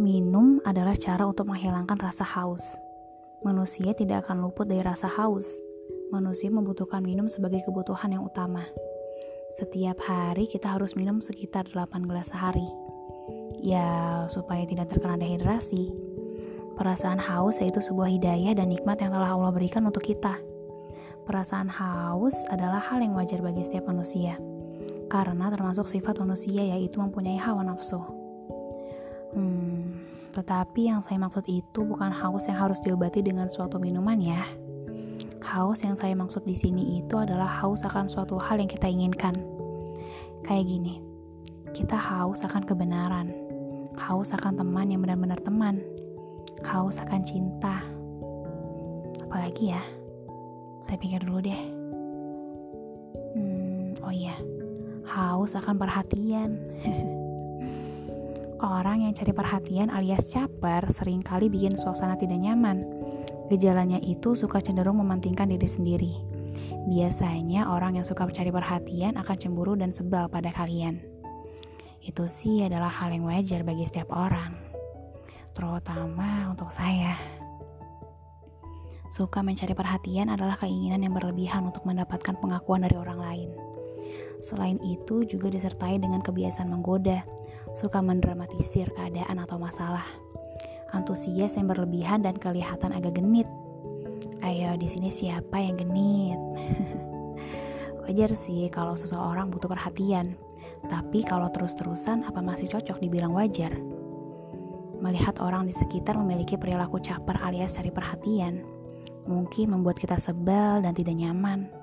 Minum adalah cara untuk menghilangkan rasa haus. Manusia tidak akan luput dari rasa haus. Manusia membutuhkan minum sebagai kebutuhan yang utama. Setiap hari kita harus minum sekitar 8 gelas sehari. Ya, supaya tidak terkena dehidrasi. Perasaan haus yaitu sebuah hidayah dan nikmat yang telah Allah berikan untuk kita. Perasaan haus adalah hal yang wajar bagi setiap manusia, karena termasuk sifat manusia yaitu mempunyai hawa nafsu. Hmm, tetapi yang saya maksud itu bukan haus yang harus diobati dengan suatu minuman ya. Haus yang saya maksud di sini itu adalah haus akan suatu hal yang kita inginkan. Kayak gini, kita haus akan kebenaran, haus akan teman yang benar-benar teman, haus akan cinta. Apalagi ya? Saya pikir dulu deh. Hmm, oh iya, haus akan perhatian. Orang yang cari perhatian alias caper sering kali bikin suasana tidak nyaman. Gejalanya itu suka cenderung mementingkan diri sendiri. Biasanya orang yang suka mencari perhatian akan cemburu dan sebal pada kalian. Itu sih adalah hal yang wajar bagi setiap orang, terutama untuk saya. Suka mencari perhatian adalah keinginan yang berlebihan untuk mendapatkan pengakuan dari orang lain. Selain itu, juga disertai dengan kebiasaan menggoda, suka mendramatisir keadaan atau masalah. Antusias yang berlebihan dan kelihatan agak genit. Ayo, di sini siapa yang genit? Wajar sih kalau seseorang butuh perhatian, tapi kalau terus-terusan apa masih cocok dibilang wajar? Melihat orang di sekitar memiliki perilaku caper alias cari perhatian, mungkin membuat kita sebal dan tidak nyaman.